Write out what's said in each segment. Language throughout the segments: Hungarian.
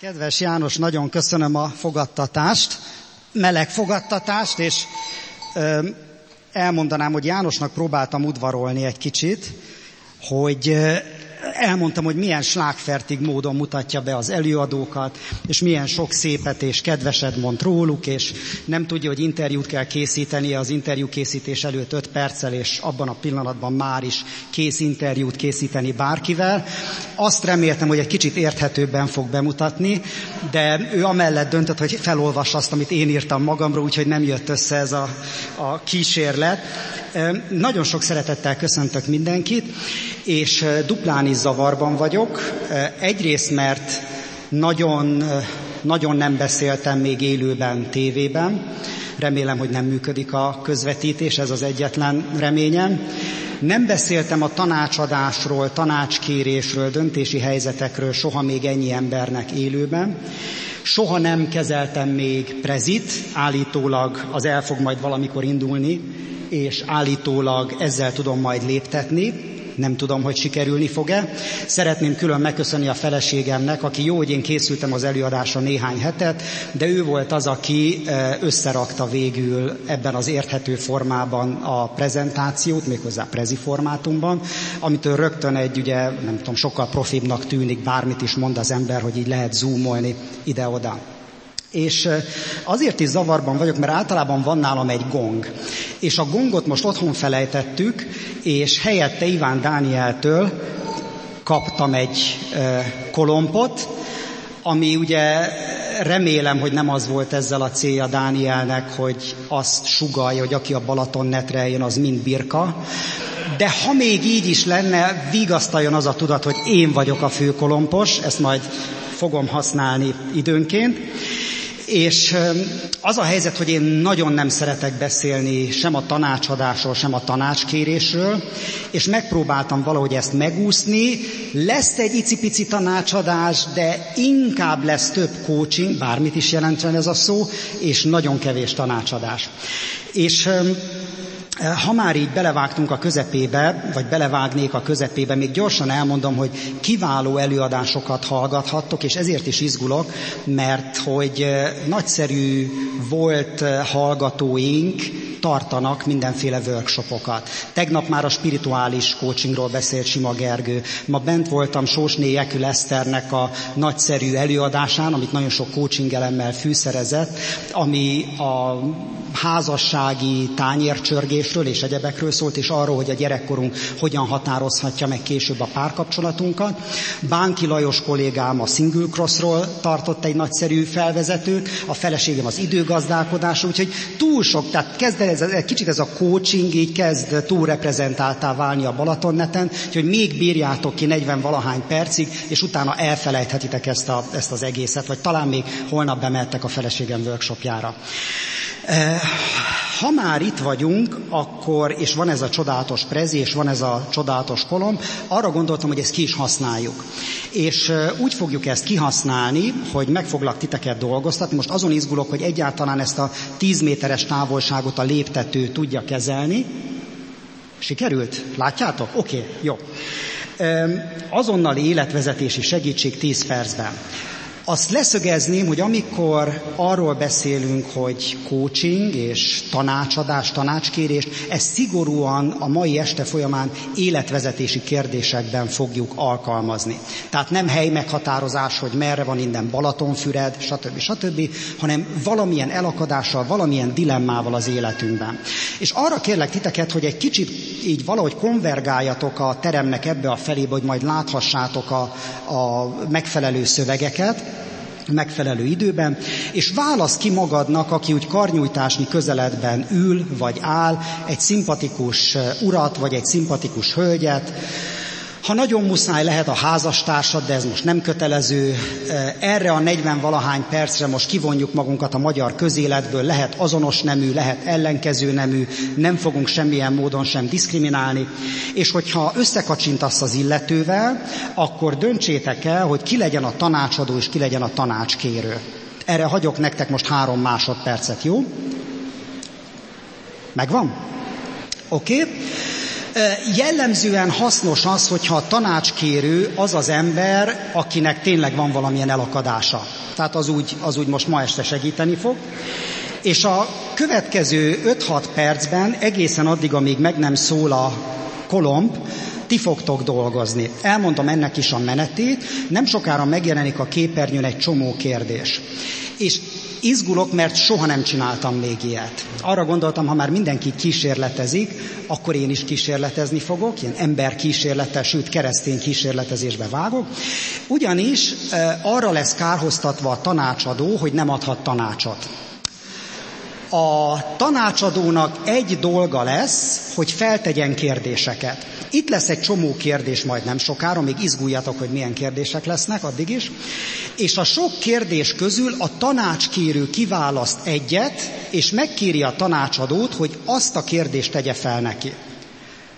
Kedves János, nagyon köszönöm a fogadtatást, meleg fogadtatást, és ö, elmondanám, hogy Jánosnak próbáltam udvarolni egy kicsit, hogy elmondtam, hogy milyen slágfertig módon mutatja be az előadókat, és milyen sok szépet és kedveset mond róluk, és nem tudja, hogy interjút kell készítenie az interjú készítés előtt 5 perccel, és abban a pillanatban már is kész interjút készíteni bárkivel. Azt reméltem, hogy egy kicsit érthetőbben fog bemutatni, de ő amellett döntött, hogy felolvassa azt, amit én írtam magamról, úgyhogy nem jött össze ez a, a kísérlet. Nagyon sok szeretettel köszöntök mindenkit, és duplán is zavarban vagyok. Egyrészt, mert nagyon, nagyon nem beszéltem még élőben, tévében. Remélem, hogy nem működik a közvetítés, ez az egyetlen reményem. Nem beszéltem a tanácsadásról, tanácskérésről, döntési helyzetekről soha még ennyi embernek élőben. Soha nem kezeltem még prezit, állítólag az el fog majd valamikor indulni, és állítólag ezzel tudom majd léptetni. Nem tudom, hogy sikerülni fog-e. Szeretném külön megköszönni a feleségemnek, aki jó, hogy én készültem az előadásra néhány hetet, de ő volt az, aki összerakta végül ebben az érthető formában a prezentációt, méghozzá prezi formátumban, amitől rögtön egy, ugye, nem tudom, sokkal profibbnak tűnik, bármit is mond az ember, hogy így lehet zoomolni ide-oda. És azért is zavarban vagyok, mert általában van nálam egy gong. És a gongot most otthon felejtettük, és helyette Iván Dánieltől kaptam egy kolompot, ami ugye remélem, hogy nem az volt ezzel a célja Dánielnek, hogy azt sugalja, hogy aki a Balaton netre jön, az mind birka. De ha még így is lenne, vigasztaljon az a tudat, hogy én vagyok a főkolompos, ezt majd fogom használni időnként. És az a helyzet, hogy én nagyon nem szeretek beszélni sem a tanácsadásról, sem a tanácskérésről, és megpróbáltam valahogy ezt megúszni. Lesz egy icipici tanácsadás, de inkább lesz több coaching, bármit is jelentsen ez a szó, és nagyon kevés tanácsadás. És ha már így belevágtunk a közepébe, vagy belevágnék a közepébe, még gyorsan elmondom, hogy kiváló előadásokat hallgathattok, és ezért is izgulok, mert hogy nagyszerű volt hallgatóink, tartanak mindenféle workshopokat. Tegnap már a spirituális coachingról beszélt Sima Gergő. Ma bent voltam Sósné Jekül Eszternek a nagyszerű előadásán, amit nagyon sok coaching elemmel fűszerezett, ami a házassági tányércsörgésről és egyebekről szólt, és arról, hogy a gyerekkorunk hogyan határozhatja meg később a párkapcsolatunkat. Bánki Lajos kollégám a Single Crossról tartott egy nagyszerű felvezetőt, a feleségem az időgazdálkodás, úgyhogy túl sok, tehát kezd ez, kicsit ez a coaching így kezd túlreprezentáltá válni a Balatonneten, úgyhogy még bírjátok ki 40 valahány percig, és utána elfelejthetitek ezt, a, ezt az egészet, vagy talán még holnap bemeltek a feleségem workshopjára. Eh, ha már itt vagyunk, akkor, és van ez a csodálatos prezi, és van ez a csodálatos kolom, arra gondoltam, hogy ezt ki is használjuk. És úgy fogjuk ezt kihasználni, hogy meg foglak titeket dolgoztatni. Most azon izgulok, hogy egyáltalán ezt a 10 méteres távolságot a léptető tudja kezelni. Sikerült? Látjátok? Oké, okay, jó. Azonnali életvezetési segítség 10 percben. Azt leszögezném, hogy amikor arról beszélünk, hogy coaching és tanácsadás, tanácskérés, ezt szigorúan a mai este folyamán életvezetési kérdésekben fogjuk alkalmazni. Tehát nem hely meghatározás, hogy merre van innen Balatonfüred, stb. stb., hanem valamilyen elakadással, valamilyen dilemmával az életünkben. És arra kérlek titeket, hogy egy kicsit így valahogy konvergáljatok a teremnek ebbe a felébe, hogy majd láthassátok a, a megfelelő szövegeket, megfelelő időben, és válasz ki magadnak, aki úgy karnyújtásnyi közeledben ül vagy áll, egy szimpatikus urat, vagy egy szimpatikus hölgyet, ha nagyon muszáj, lehet a házastársad, de ez most nem kötelező. Erre a 40 valahány percre most kivonjuk magunkat a magyar közéletből, lehet azonos nemű, lehet ellenkező nemű, nem fogunk semmilyen módon sem diszkriminálni. És hogyha összekacsintasz az illetővel, akkor döntsétek el, hogy ki legyen a tanácsadó és ki legyen a tanácskérő. Erre hagyok nektek most három másodpercet, jó? Megvan? Oké? Okay. Jellemzően hasznos az, hogyha a tanácskérő az az ember, akinek tényleg van valamilyen elakadása. Tehát az úgy, az úgy most ma este segíteni fog. És a következő 5-6 percben, egészen addig, amíg meg nem szól a kolomb, ti fogtok dolgozni. Elmondom ennek is a menetét, nem sokára megjelenik a képernyőn egy csomó kérdés. És izgulok, mert soha nem csináltam még ilyet. Arra gondoltam, ha már mindenki kísérletezik, akkor én is kísérletezni fogok, ilyen ember kísérlettel, sőt keresztény kísérletezésbe vágok. Ugyanis e, arra lesz kárhoztatva a tanácsadó, hogy nem adhat tanácsot. A tanácsadónak egy dolga lesz, hogy feltegyen kérdéseket. Itt lesz egy csomó kérdés majd nem sokára, még izguljatok, hogy milyen kérdések lesznek addig is. És a sok kérdés közül a tanácskérő kiválaszt egyet, és megkéri a tanácsadót, hogy azt a kérdést tegye fel neki.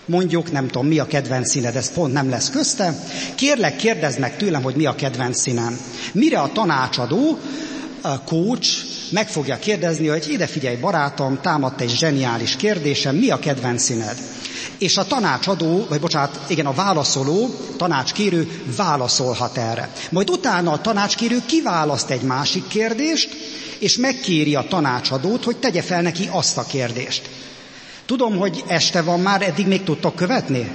Mondjuk, nem tudom, mi a kedvenc színed, ez pont nem lesz közte. Kérlek, kérdezd meg tőlem, hogy mi a kedvenc színem. Mire a tanácsadó, coach meg fogja kérdezni, hogy ide figyelj barátom, támadt egy zseniális kérdésem, mi a kedvenc színed? és a tanácsadó, vagy bocsánat, igen, a válaszoló, tanácskérő válaszolhat erre. Majd utána a tanácskérő kiválaszt egy másik kérdést, és megkéri a tanácsadót, hogy tegye fel neki azt a kérdést. Tudom, hogy este van már, eddig még tudtok követni?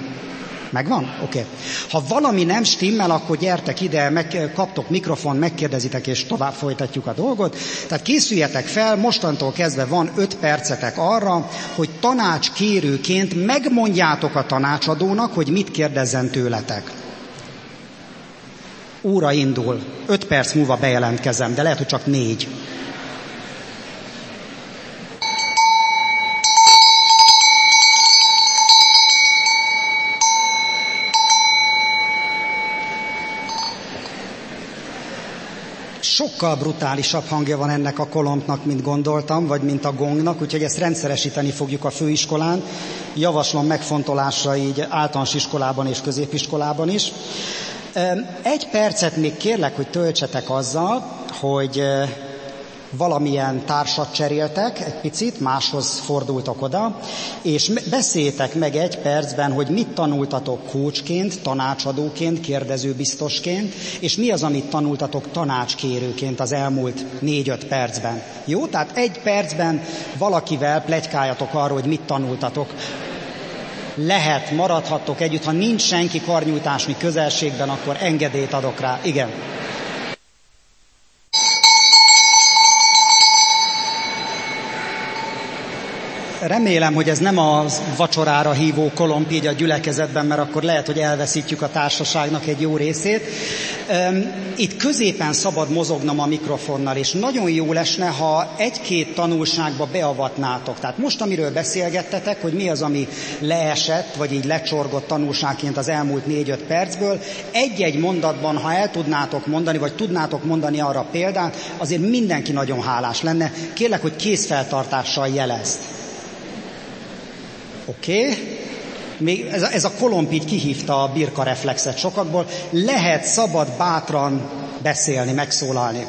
Megvan? Oké. Okay. Ha valami nem stimmel, akkor gyertek ide, meg, kaptok mikrofon, megkérdezitek, és tovább folytatjuk a dolgot. Tehát készüljetek fel, mostantól kezdve van öt percetek arra, hogy tanácskérőként megmondjátok a tanácsadónak, hogy mit kérdezzen tőletek. Óra indul. Öt perc múlva bejelentkezem, de lehet, hogy csak négy. Sokkal brutálisabb hangja van ennek a kolompnak, mint gondoltam, vagy mint a gongnak, úgyhogy ezt rendszeresíteni fogjuk a főiskolán. Javaslom megfontolásra így általános iskolában és középiskolában is. Egy percet még kérlek, hogy töltsetek azzal, hogy valamilyen társat cseréltek, egy picit, máshoz fordultak oda, és beszéltek meg egy percben, hogy mit tanultatok kócsként, tanácsadóként, kérdezőbiztosként, és mi az, amit tanultatok tanácskérőként az elmúlt négy-öt percben. Jó? Tehát egy percben valakivel plegykáljatok arról, hogy mit tanultatok lehet, maradhattok együtt, ha nincs senki karnyújtásni közelségben, akkor engedélyt adok rá. Igen. Remélem, hogy ez nem a vacsorára hívó kolomb így a gyülekezetben, mert akkor lehet, hogy elveszítjük a társaságnak egy jó részét. Itt középen szabad mozognom a mikrofonnal, és nagyon jó lesne, ha egy-két tanulságba beavatnátok. Tehát most, amiről beszélgettetek, hogy mi az, ami leesett, vagy így lecsorgott tanulságként az elmúlt négy-öt percből, egy-egy mondatban, ha el tudnátok mondani, vagy tudnátok mondani arra példát, azért mindenki nagyon hálás lenne. Kérlek, hogy készfeltartással jelezt. Oké? Okay? Ez a, ez a kolomb így kihívta a birka reflexet sokakból. Lehet szabad, bátran beszélni, megszólalni.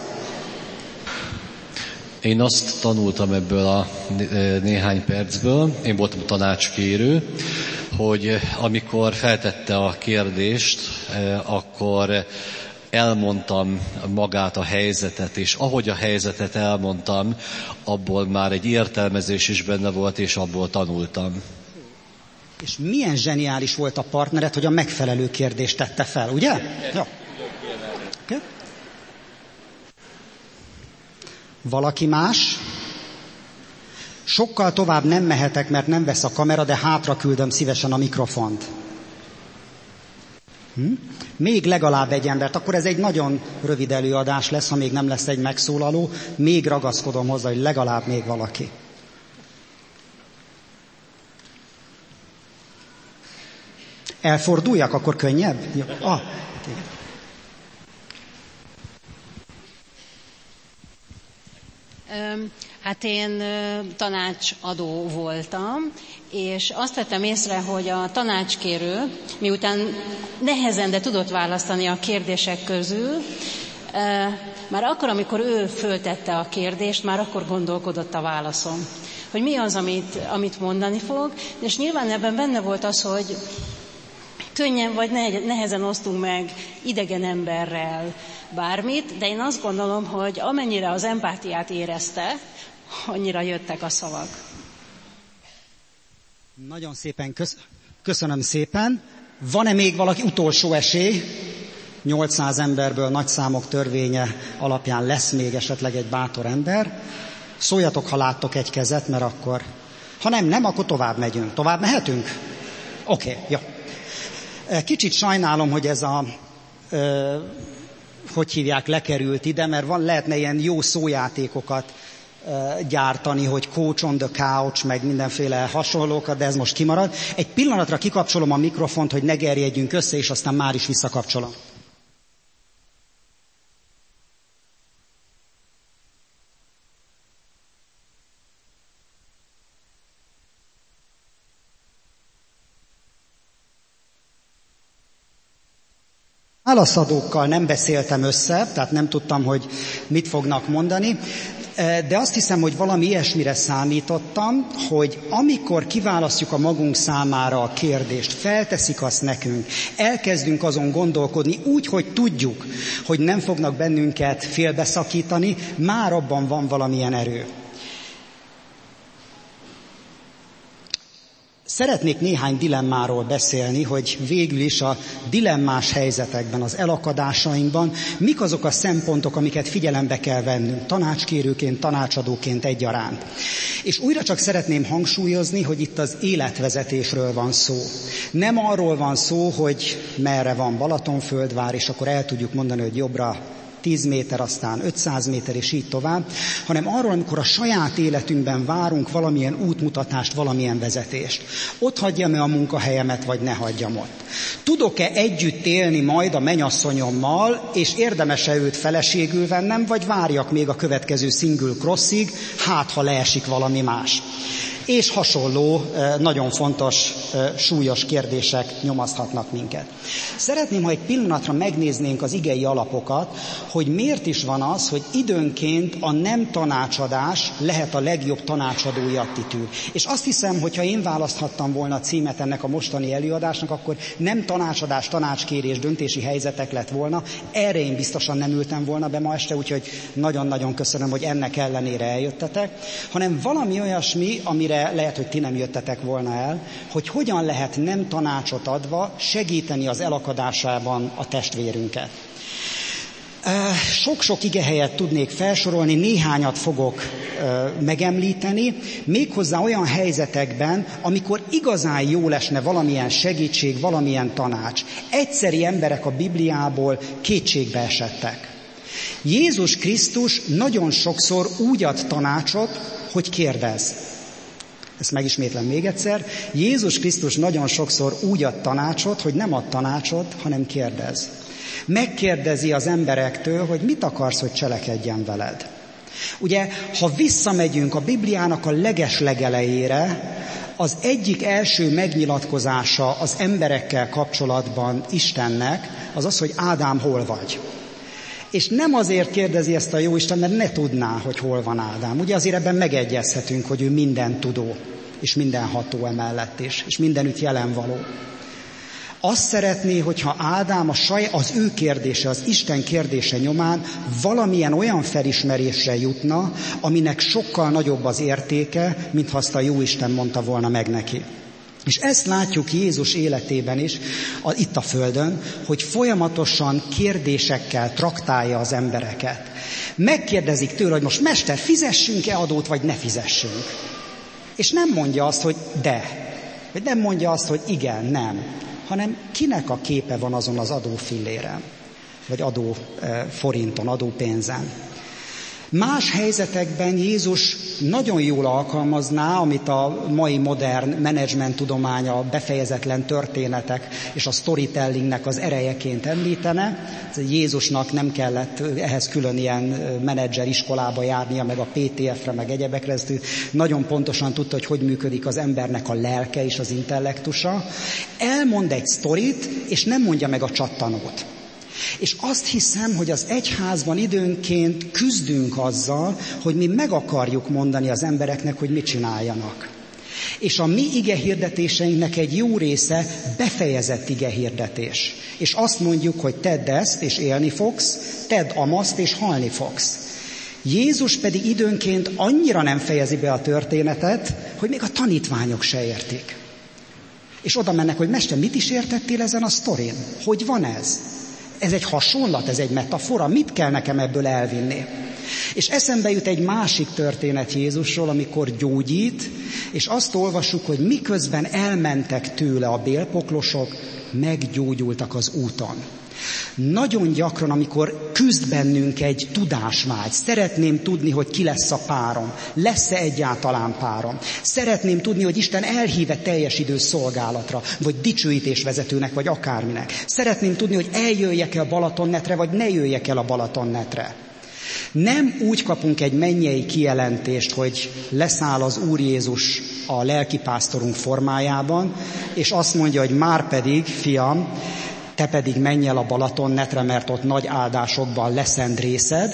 Én azt tanultam ebből a néhány percből, én voltam tanácskérő, hogy amikor feltette a kérdést, akkor elmondtam magát a helyzetet, és ahogy a helyzetet elmondtam, abból már egy értelmezés is benne volt, és abból tanultam. És milyen zseniális volt a partnered, hogy a megfelelő kérdést tette fel, ugye? Okay. Valaki más? Sokkal tovább nem mehetek, mert nem vesz a kamera, de hátra küldöm szívesen a mikrofont. Hm? Még legalább egy embert, akkor ez egy nagyon rövid előadás lesz, ha még nem lesz egy megszólaló. Még ragaszkodom hozzá, hogy legalább még valaki. Elforduljak, akkor könnyebb? Jó. Ah, Hát én tanácsadó voltam, és azt vettem észre, hogy a tanácskérő, miután nehezen, de tudott választani a kérdések közül, már akkor, amikor ő föltette a kérdést, már akkor gondolkodott a válaszom. hogy mi az, amit, amit mondani fog, és nyilván ebben benne volt az, hogy könnyen vagy nehezen osztunk meg idegen emberrel bármit, de én azt gondolom, hogy amennyire az empátiát érezte, annyira jöttek a szavak. Nagyon szépen kösz- köszönöm szépen. Van-e még valaki utolsó esély? 800 emberből nagy számok törvénye alapján lesz még esetleg egy bátor ember. Szóljatok, ha láttok egy kezet, mert akkor... Ha nem, nem, akkor tovább megyünk. Tovább mehetünk? Oké, okay, jó. Kicsit sajnálom, hogy ez a, ö, hogy hívják, lekerült ide, mert van, lehetne ilyen jó szójátékokat ö, gyártani, hogy coach on the couch, meg mindenféle hasonlókat, de ez most kimarad. Egy pillanatra kikapcsolom a mikrofont, hogy ne gerjedjünk össze, és aztán már is visszakapcsolom. Válaszadókkal nem beszéltem össze, tehát nem tudtam, hogy mit fognak mondani, de azt hiszem, hogy valami ilyesmire számítottam, hogy amikor kiválasztjuk a magunk számára a kérdést, felteszik azt nekünk, elkezdünk azon gondolkodni úgy, hogy tudjuk, hogy nem fognak bennünket félbeszakítani, már abban van valamilyen erő. Szeretnék néhány dilemmáról beszélni, hogy végül is a dilemmás helyzetekben, az elakadásainkban mik azok a szempontok, amiket figyelembe kell vennünk, tanácskérőként, tanácsadóként egyaránt. És újra csak szeretném hangsúlyozni, hogy itt az életvezetésről van szó. Nem arról van szó, hogy merre van Balatonföldvár, és akkor el tudjuk mondani, hogy jobbra 10 méter, aztán 500 méter, és így tovább, hanem arról, amikor a saját életünkben várunk valamilyen útmutatást, valamilyen vezetést. Ott hagyjam-e a munkahelyemet, vagy ne hagyjam ott. Tudok-e együtt élni majd a menyasszonyommal, és érdemese őt feleségül vennem, vagy várjak még a következő single crossig, hát ha leesik valami más és hasonló nagyon fontos, súlyos kérdések nyomaszthatnak minket. Szeretném, ha egy pillanatra megnéznénk az igei alapokat, hogy miért is van az, hogy időnként a nem tanácsadás lehet a legjobb tanácsadói attitűd. És azt hiszem, hogy ha én választhattam volna a címet ennek a mostani előadásnak, akkor nem tanácsadás, tanácskérés, döntési helyzetek lett volna. Erre én biztosan nem ültem volna be ma este, úgyhogy nagyon-nagyon köszönöm, hogy ennek ellenére eljöttetek, hanem valami olyasmi, amire lehet, hogy ti nem jöttetek volna el, hogy hogyan lehet nem tanácsot adva segíteni az elakadásában a testvérünket. Sok-sok ige helyet tudnék felsorolni, néhányat fogok megemlíteni, méghozzá olyan helyzetekben, amikor igazán jó lesne valamilyen segítség, valamilyen tanács. Egyszeri emberek a Bibliából kétségbe esettek. Jézus Krisztus nagyon sokszor úgy ad tanácsot, hogy kérdez. Ezt megismétlem még egyszer. Jézus Krisztus nagyon sokszor úgy ad tanácsot, hogy nem ad tanácsot, hanem kérdez. Megkérdezi az emberektől, hogy mit akarsz, hogy cselekedjen veled. Ugye, ha visszamegyünk a Bibliának a leges legelejére, az egyik első megnyilatkozása az emberekkel kapcsolatban Istennek az az, hogy Ádám hol vagy. És nem azért kérdezi ezt a Jóisten, mert ne tudná, hogy hol van Ádám. Ugye azért ebben megegyezhetünk, hogy ő minden tudó, és mindenható emellett is, és mindenütt jelen való. Azt szeretné, hogyha Ádám a saj, az ő kérdése, az Isten kérdése nyomán valamilyen olyan felismerésre jutna, aminek sokkal nagyobb az értéke, mint ha azt a Jóisten mondta volna meg neki. És ezt látjuk Jézus életében is, a, itt a Földön, hogy folyamatosan kérdésekkel traktálja az embereket. Megkérdezik tőle, hogy most mester, fizessünk-e adót, vagy ne fizessünk. És nem mondja azt, hogy de, vagy nem mondja azt, hogy igen, nem, hanem kinek a képe van azon az adófilléren, vagy adó eh, forinton, adópénzen. Más helyzetekben Jézus nagyon jól alkalmazná, amit a mai modern menedzsment tudománya befejezetlen történetek és a storytellingnek az erejeként említene. Jézusnak nem kellett ehhez külön ilyen menedzser iskolába járnia, meg a PTF-re, meg egyebekre. Ezt nagyon pontosan tudta, hogy hogy működik az embernek a lelke és az intellektusa. Elmond egy sztorit, és nem mondja meg a csattanót És azt hiszem, hogy az egyházban időnként küzdünk azzal, hogy mi meg akarjuk mondani az embereknek, hogy mit csináljanak. És a mi ige hirdetéseinknek egy jó része befejezett ige hirdetés. És azt mondjuk, hogy tedd ezt, és élni fogsz, tedd amaszt, és halni fogsz. Jézus pedig időnként annyira nem fejezi be a történetet, hogy még a tanítványok se értik. És oda mennek, hogy mester, mit is értettél ezen a sztorin? Hogy van ez? Ez egy hasonlat, ez egy metafora, mit kell nekem ebből elvinni? És eszembe jut egy másik történet Jézusról, amikor gyógyít, és azt olvasjuk, hogy miközben elmentek tőle a bélpoklosok, meggyógyultak az úton. Nagyon gyakran, amikor küzd bennünk egy tudásvágy, szeretném tudni, hogy ki lesz a párom, lesz-e egyáltalán párom. Szeretném tudni, hogy Isten elhíve teljes idő szolgálatra, vagy dicsőítésvezetőnek, vagy akárminek. Szeretném tudni, hogy eljöjjek-e a Balatonnetre, vagy ne jöjjek el a Balatonnetre. Nem úgy kapunk egy mennyei kijelentést, hogy leszáll az Úr Jézus a lelkipásztorunk formájában, és azt mondja, hogy már pedig, fiam, te pedig menj el a Balatonnetre, mert ott nagy áldásokban leszend részed,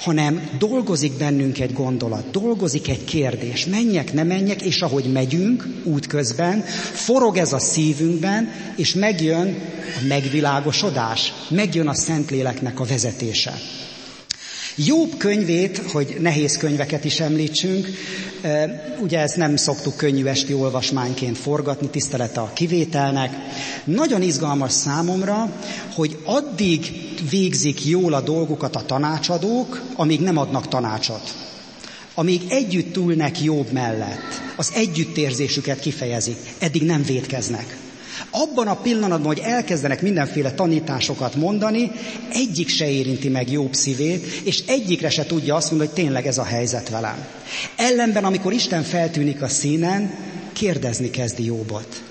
hanem dolgozik bennünk egy gondolat, dolgozik egy kérdés, menjek, ne menjek, és ahogy megyünk útközben, forog ez a szívünkben, és megjön a megvilágosodás, megjön a Szentléleknek a vezetése. Jobb könyvét, hogy nehéz könyveket is említsünk, ugye ezt nem szoktuk könnyű esti olvasmányként forgatni, tisztelet a kivételnek. Nagyon izgalmas számomra, hogy addig végzik jól a dolgukat a tanácsadók, amíg nem adnak tanácsot. Amíg együtt ülnek jobb mellett, az együttérzésüket kifejezik, eddig nem védkeznek. Abban a pillanatban, hogy elkezdenek mindenféle tanításokat mondani, egyik se érinti meg jobb szívét, és egyikre se tudja azt mondani, hogy tényleg ez a helyzet velem. Ellenben, amikor Isten feltűnik a színen, kérdezni kezdi Jobbot.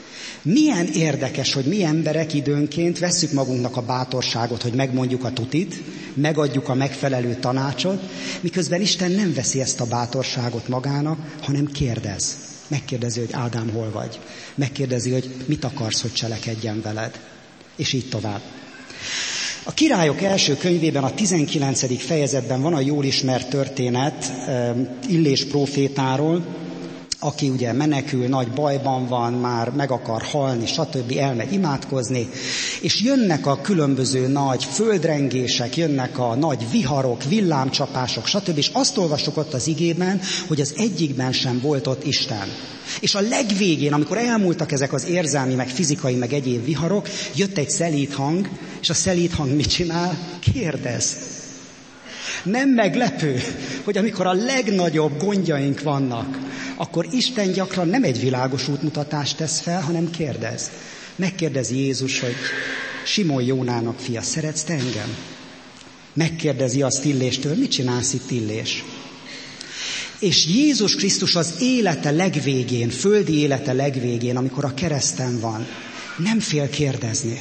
Milyen érdekes, hogy mi emberek időnként vesszük magunknak a bátorságot, hogy megmondjuk a tutit, megadjuk a megfelelő tanácsot, miközben Isten nem veszi ezt a bátorságot magának, hanem kérdez. Megkérdezi, hogy Ádám hol vagy. Megkérdezi, hogy mit akarsz, hogy cselekedjen veled. És így tovább. A királyok első könyvében, a 19. fejezetben van a jól ismert történet Illés profétáról, aki ugye menekül, nagy bajban van, már meg akar halni, stb. elmegy imádkozni, és jönnek a különböző nagy földrengések, jönnek a nagy viharok, villámcsapások, stb. És azt olvasok ott az igében, hogy az egyikben sem volt ott Isten. És a legvégén, amikor elmúltak ezek az érzelmi, meg fizikai, meg egyéb viharok, jött egy szelíd hang, és a szelíd hang mit csinál? Kérdez. Nem meglepő, hogy amikor a legnagyobb gondjaink vannak, akkor Isten gyakran nem egy világos útmutatást tesz fel, hanem kérdez. Megkérdezi Jézus, hogy Simon Jónának fia, szeretsz te engem? Megkérdezi azt Illéstől, mit csinálsz itt Illés? És Jézus Krisztus az élete legvégén, földi élete legvégén, amikor a kereszten van, nem fél kérdezni.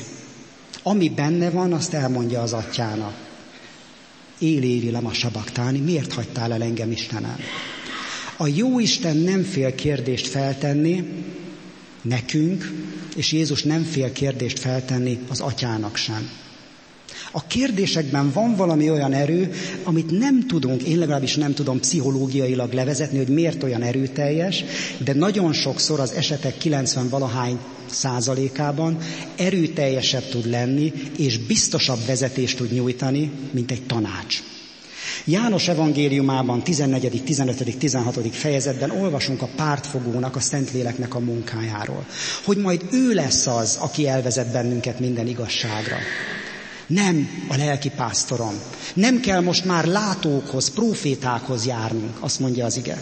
Ami benne van, azt elmondja az atyának. Éli, lama sabaktáni, miért hagytál el engem Istenem? A jó Isten nem fél kérdést feltenni nekünk, és Jézus nem fél kérdést feltenni az atyának sem. A kérdésekben van valami olyan erő, amit nem tudunk, én legalábbis nem tudom pszichológiailag levezetni, hogy miért olyan erőteljes, de nagyon sokszor az esetek 90 valahány százalékában erőteljesebb tud lenni, és biztosabb vezetést tud nyújtani, mint egy tanács. János evangéliumában 14., 15., 16. fejezetben olvasunk a pártfogónak, a Szentléleknek a munkájáról. Hogy majd ő lesz az, aki elvezet bennünket minden igazságra. Nem a lelki pásztorom. Nem kell most már látókhoz, profétákhoz járnunk, azt mondja az ige.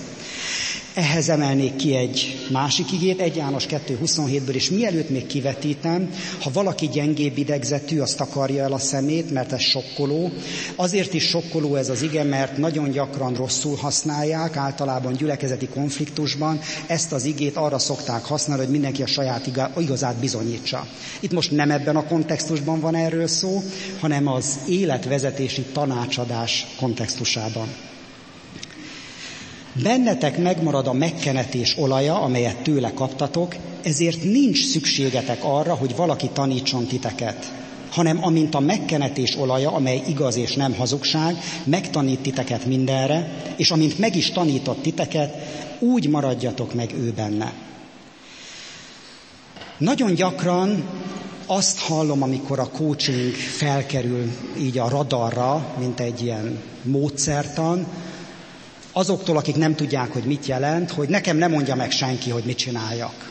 Ehhez emelnék ki egy másik igét, 1 János 2.27-ből, és mielőtt még kivetítem, ha valaki gyengébb idegzetű, azt akarja el a szemét, mert ez sokkoló. Azért is sokkoló ez az ige, mert nagyon gyakran rosszul használják, általában gyülekezeti konfliktusban. Ezt az igét arra szokták használni, hogy mindenki a saját igazát bizonyítsa. Itt most nem ebben a kontextusban van erről szó, hanem az életvezetési tanácsadás kontextusában. Bennetek megmarad a megkenetés olaja, amelyet tőle kaptatok, ezért nincs szükségetek arra, hogy valaki tanítson titeket. hanem amint a megkenetés olaja, amely igaz és nem hazugság, megtanít titeket mindenre, és amint meg is tanított titeket, úgy maradjatok meg ő benne. Nagyon gyakran azt hallom, amikor a coaching felkerül így a radarra, mint egy ilyen módszertan, azoktól, akik nem tudják, hogy mit jelent, hogy nekem nem mondja meg senki, hogy mit csináljak.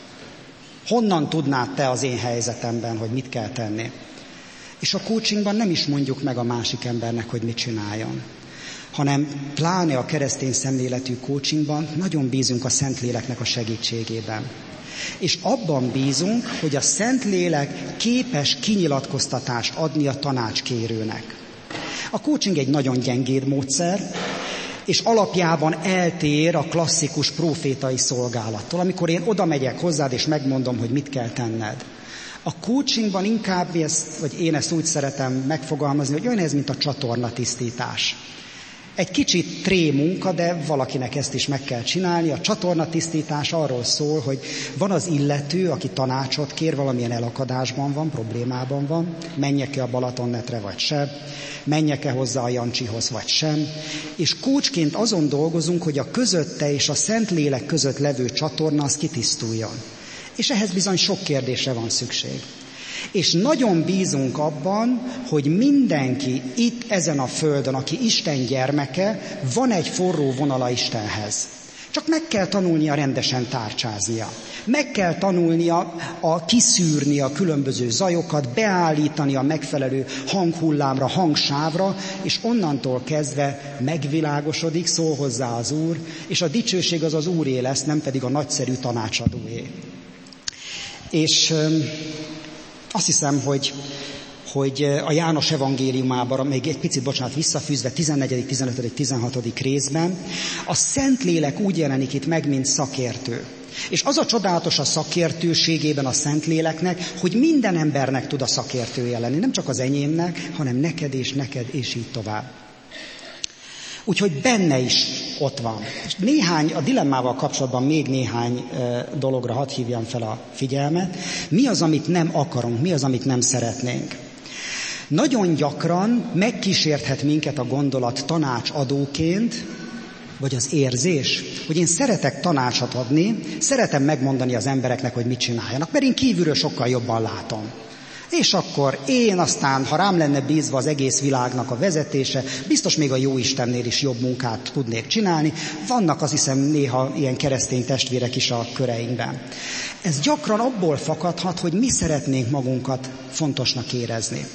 Honnan tudnád te az én helyzetemben, hogy mit kell tenni? És a coachingban nem is mondjuk meg a másik embernek, hogy mit csináljon, hanem pláne a keresztény szemléletű coachingban nagyon bízunk a Szentléleknek a segítségében. És abban bízunk, hogy a Szentlélek képes kinyilatkoztatást adni a tanácskérőnek. A coaching egy nagyon gyengéd módszer, és alapjában eltér a klasszikus profétai szolgálattól, amikor én oda megyek hozzád, és megmondom, hogy mit kell tenned. A coachingban inkább ezt, vagy én ezt úgy szeretem megfogalmazni, hogy olyan ez, mint a csatornatisztítás. Egy kicsit tré munka, de valakinek ezt is meg kell csinálni. A csatornatisztítás arról szól, hogy van az illető, aki tanácsot kér, valamilyen elakadásban van, problémában van, menjek-e a Balatonnetre vagy sem, menjek-e hozzá a Jancsihoz vagy sem. És kócsként azon dolgozunk, hogy a közötte és a Szentlélek között levő csatorna az kitisztuljon. És ehhez bizony sok kérdésre van szükség. És nagyon bízunk abban, hogy mindenki itt ezen a földön, aki Isten gyermeke, van egy forró vonala Istenhez. Csak meg kell tanulnia rendesen tárcsáznia. Meg kell tanulnia a kiszűrni a különböző zajokat, beállítani a megfelelő hanghullámra, hangsávra, és onnantól kezdve megvilágosodik, szól hozzá az Úr, és a dicsőség az az Úré lesz, nem pedig a nagyszerű tanácsadóé. És azt hiszem, hogy hogy a János evangéliumában, még egy picit, bocsánat, visszafűzve 14., 15., 16. részben, a Szentlélek úgy jelenik itt meg, mint szakértő. És az a csodálatos a szakértőségében a Szentléleknek, hogy minden embernek tud a szakértője lenni, nem csak az enyémnek, hanem neked és neked, és így tovább. Úgyhogy benne is ott van. És néhány, a dilemmával kapcsolatban még néhány dologra hadd hívjam fel a figyelmet. Mi az, amit nem akarunk, mi az, amit nem szeretnénk. Nagyon gyakran megkísérthet minket a gondolat tanácsadóként, vagy az érzés, hogy én szeretek tanácsot adni, szeretem megmondani az embereknek, hogy mit csináljanak, mert én kívülről sokkal jobban látom. És akkor én aztán, ha rám lenne bízva az egész világnak a vezetése, biztos még a jó Istennél is jobb munkát tudnék csinálni. Vannak azt hiszem néha ilyen keresztény testvérek is a köreinkben. Ez gyakran abból fakadhat, hogy mi szeretnénk magunkat fontosnak érezni.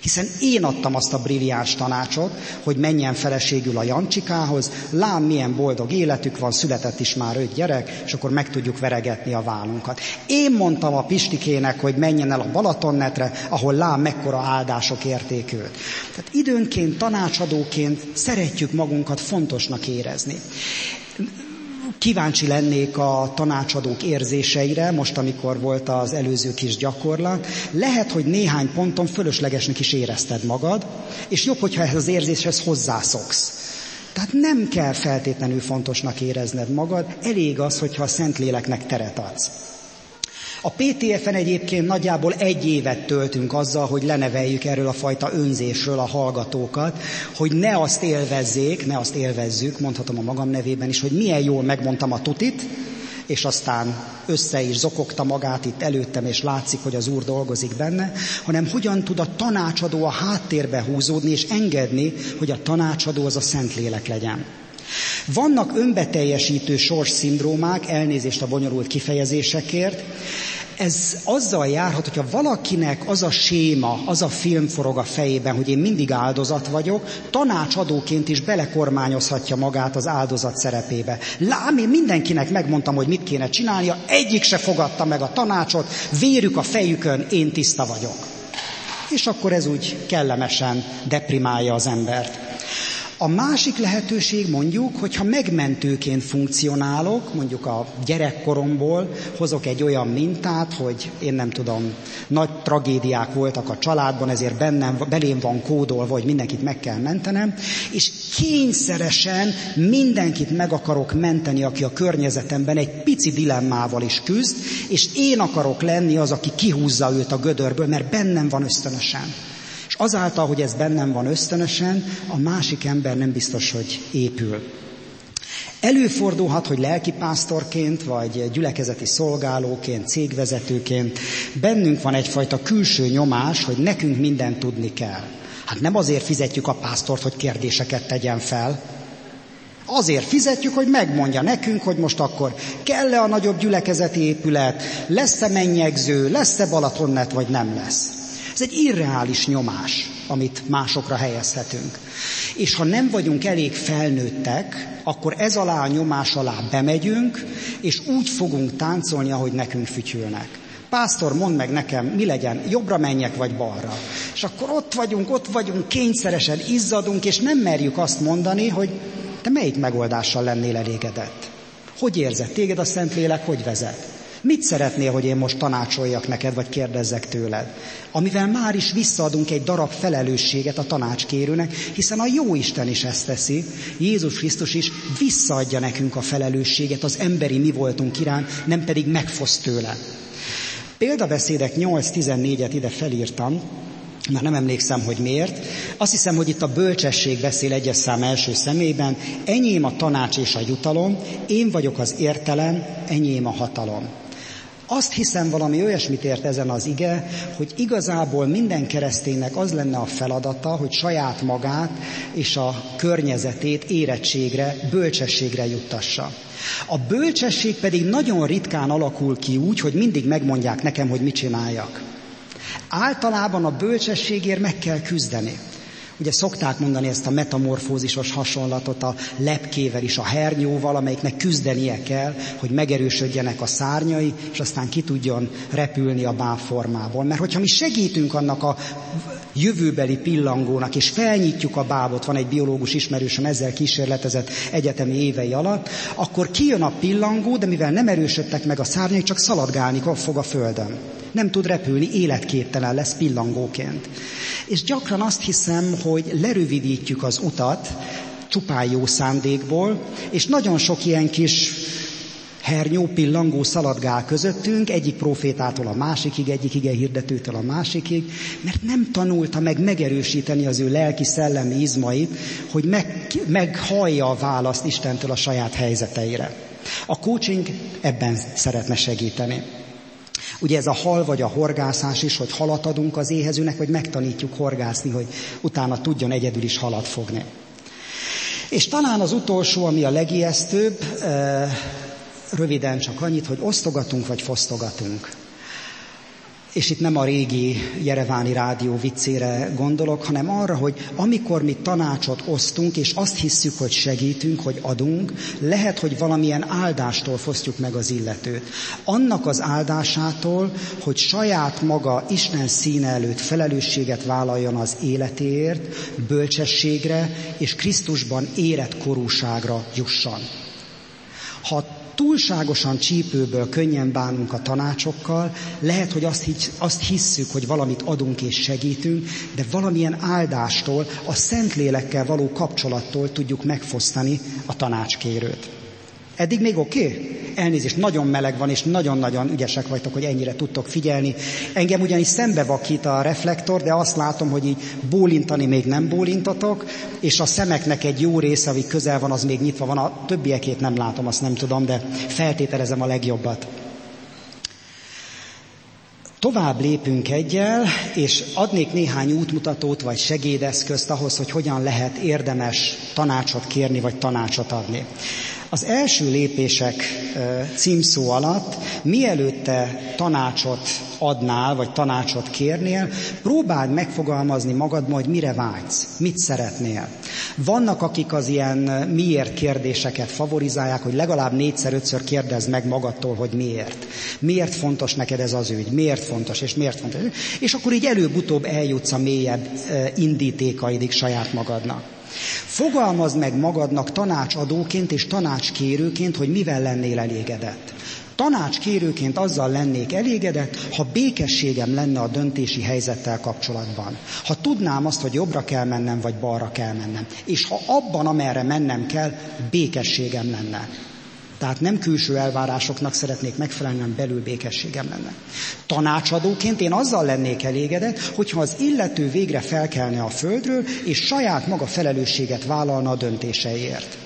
Hiszen én adtam azt a brilliáns tanácsot, hogy menjen feleségül a Jancsikához, lám milyen boldog életük van, született is már öt gyerek, és akkor meg tudjuk veregetni a vállunkat. Én mondtam a Pistikének, hogy menjen el a Balatonnetre, ahol lám mekkora áldások érték őt. Tehát időnként, tanácsadóként szeretjük magunkat fontosnak érezni. Kíváncsi lennék a tanácsadók érzéseire, most amikor volt az előző kis gyakorlat. Lehet, hogy néhány ponton fölöslegesnek is érezted magad, és jobb, hogyha ehhez az érzéshez hozzászoksz. Tehát nem kell feltétlenül fontosnak érezned magad, elég az, hogyha a Szentléleknek teret adsz. A PTF-en egyébként nagyjából egy évet töltünk azzal, hogy leneveljük erről a fajta önzésről a hallgatókat, hogy ne azt élvezzék, ne azt élvezzük, mondhatom a magam nevében is, hogy milyen jól megmondtam a tutit, és aztán össze is zokogta magát itt előttem, és látszik, hogy az Úr dolgozik benne, hanem hogyan tud a tanácsadó a háttérbe húzódni, és engedni, hogy a tanácsadó az a Szentlélek legyen. Vannak önbeteljesítő sors szindrómák, elnézést a bonyolult kifejezésekért, ez azzal járhat, hogyha valakinek az a séma, az a film forog a fejében, hogy én mindig áldozat vagyok, tanácsadóként is belekormányozhatja magát az áldozat szerepébe. Lám, én mindenkinek megmondtam, hogy mit kéne csinálnia, egyik se fogadta meg a tanácsot, vérük a fejükön, én tiszta vagyok. És akkor ez úgy kellemesen deprimálja az embert. A másik lehetőség mondjuk, hogyha megmentőként funkcionálok, mondjuk a gyerekkoromból hozok egy olyan mintát, hogy én nem tudom, nagy tragédiák voltak a családban, ezért bennem, belém van kódolva, hogy mindenkit meg kell mentenem, és kényszeresen mindenkit meg akarok menteni, aki a környezetemben egy pici dilemmával is küzd, és én akarok lenni az, aki kihúzza őt a gödörből, mert bennem van ösztönösen. Azáltal, hogy ez bennem van ösztönösen, a másik ember nem biztos, hogy épül. Előfordulhat, hogy lelkipásztorként, vagy gyülekezeti szolgálóként, cégvezetőként bennünk van egyfajta külső nyomás, hogy nekünk mindent tudni kell. Hát nem azért fizetjük a pásztort, hogy kérdéseket tegyen fel, Azért fizetjük, hogy megmondja nekünk, hogy most akkor kell-e a nagyobb gyülekezeti épület, lesz-e mennyegző, lesz-e Balatonnet, vagy nem lesz. Ez egy irreális nyomás, amit másokra helyezhetünk. És ha nem vagyunk elég felnőttek, akkor ez alá a nyomás alá bemegyünk, és úgy fogunk táncolni, ahogy nekünk fütyülnek. Pásztor, mondd meg nekem, mi legyen, jobbra menjek vagy balra. És akkor ott vagyunk, ott vagyunk, kényszeresen izzadunk, és nem merjük azt mondani, hogy te melyik megoldással lennél elégedett? Hogy érzed? Téged a Szentlélek hogy vezet? Mit szeretnél, hogy én most tanácsoljak neked, vagy kérdezzek tőled? Amivel már is visszaadunk egy darab felelősséget a tanácskérőnek, hiszen a jó Isten is ezt teszi. Jézus Krisztus is visszaadja nekünk a felelősséget az emberi mi voltunk irán, nem pedig megfoszt tőle. Példabeszédek 8-14-et ide felírtam, már nem emlékszem, hogy miért. Azt hiszem, hogy itt a bölcsesség beszél egyes szám első szemében. Enyém a tanács és a jutalom, én vagyok az értelem, enyém a hatalom. Azt hiszem, valami olyasmit ért ezen az ige, hogy igazából minden kereszténynek az lenne a feladata, hogy saját magát és a környezetét érettségre, bölcsességre juttassa. A bölcsesség pedig nagyon ritkán alakul ki úgy, hogy mindig megmondják nekem, hogy mit csináljak. Általában a bölcsességért meg kell küzdeni. Ugye szokták mondani ezt a metamorfózisos hasonlatot a lepkével és a hernyóval, amelyiknek küzdenie kell, hogy megerősödjenek a szárnyai, és aztán ki tudjon repülni a báformából. Mert hogyha mi segítünk annak a jövőbeli pillangónak, és felnyitjuk a bábot, van egy biológus ismerősöm, ezzel kísérletezett egyetemi évei alatt, akkor kijön a pillangó, de mivel nem erősödtek meg a szárnyai, csak szaladgálni fog a földön. Nem tud repülni, életképtelen lesz pillangóként. És gyakran azt hiszem, hogy lerövidítjük az utat, csupán jó szándékból, és nagyon sok ilyen kis hernyó, pillangó szaladgál közöttünk, egyik profétától a másikig, egyik ige hirdetőtől a másikig, mert nem tanulta meg megerősíteni az ő lelki szellemi izmait, hogy meg, meghallja a választ Istentől a saját helyzeteire. A coaching ebben szeretne segíteni. Ugye ez a hal vagy a horgászás is, hogy halat adunk az éhezőnek, vagy megtanítjuk horgászni, hogy utána tudjon egyedül is halat fogni. És talán az utolsó, ami a legijesztőbb, eh, röviden csak annyit, hogy osztogatunk vagy fosztogatunk. És itt nem a régi Jereváni rádió viccére gondolok, hanem arra, hogy amikor mi tanácsot osztunk, és azt hisszük, hogy segítünk, hogy adunk, lehet, hogy valamilyen áldástól fosztjuk meg az illetőt. Annak az áldásától, hogy saját maga Isten színe előtt felelősséget vállaljon az életéért, bölcsességre és Krisztusban érett korúságra jusson. Ha túlságosan csípőből könnyen bánunk a tanácsokkal, lehet, hogy azt, hisz, azt hisszük, hogy valamit adunk és segítünk, de valamilyen áldástól, a Szentlélekkel való kapcsolattól tudjuk megfosztani a tanácskérőt. Eddig még oké? Okay? Elnézést, nagyon meleg van, és nagyon-nagyon ügyesek vagytok, hogy ennyire tudtok figyelni. Engem ugyanis szembe vakít a reflektor, de azt látom, hogy így bólintani még nem bólintatok, és a szemeknek egy jó része, ami közel van, az még nyitva van. A többiekét nem látom, azt nem tudom, de feltételezem a legjobbat. Tovább lépünk egyel, és adnék néhány útmutatót vagy segédeszközt ahhoz, hogy hogyan lehet érdemes tanácsot kérni vagy tanácsot adni. Az első lépések címszó alatt, mielőtt te tanácsot adnál, vagy tanácsot kérnél, próbáld megfogalmazni magadban, hogy mire vágysz, mit szeretnél. Vannak, akik az ilyen miért kérdéseket favorizálják, hogy legalább négyszer-ötször kérdezd meg magadtól, hogy miért. Miért fontos neked ez az ügy, miért fontos, és miért fontos. És akkor így előbb-utóbb eljutsz a mélyebb indítékaidig saját magadnak. Fogalmazd meg magadnak tanácsadóként és tanácskérőként, hogy mivel lennél elégedett. Tanácskérőként azzal lennék elégedett, ha békességem lenne a döntési helyzettel kapcsolatban. Ha tudnám azt, hogy jobbra kell mennem, vagy balra kell mennem. És ha abban, amerre mennem kell, békességem lenne. Tehát nem külső elvárásoknak szeretnék megfelelni, hanem belül békességem lenne. Tanácsadóként én azzal lennék elégedett, hogyha az illető végre felkelne a földről, és saját maga felelősséget vállalna a döntéseiért.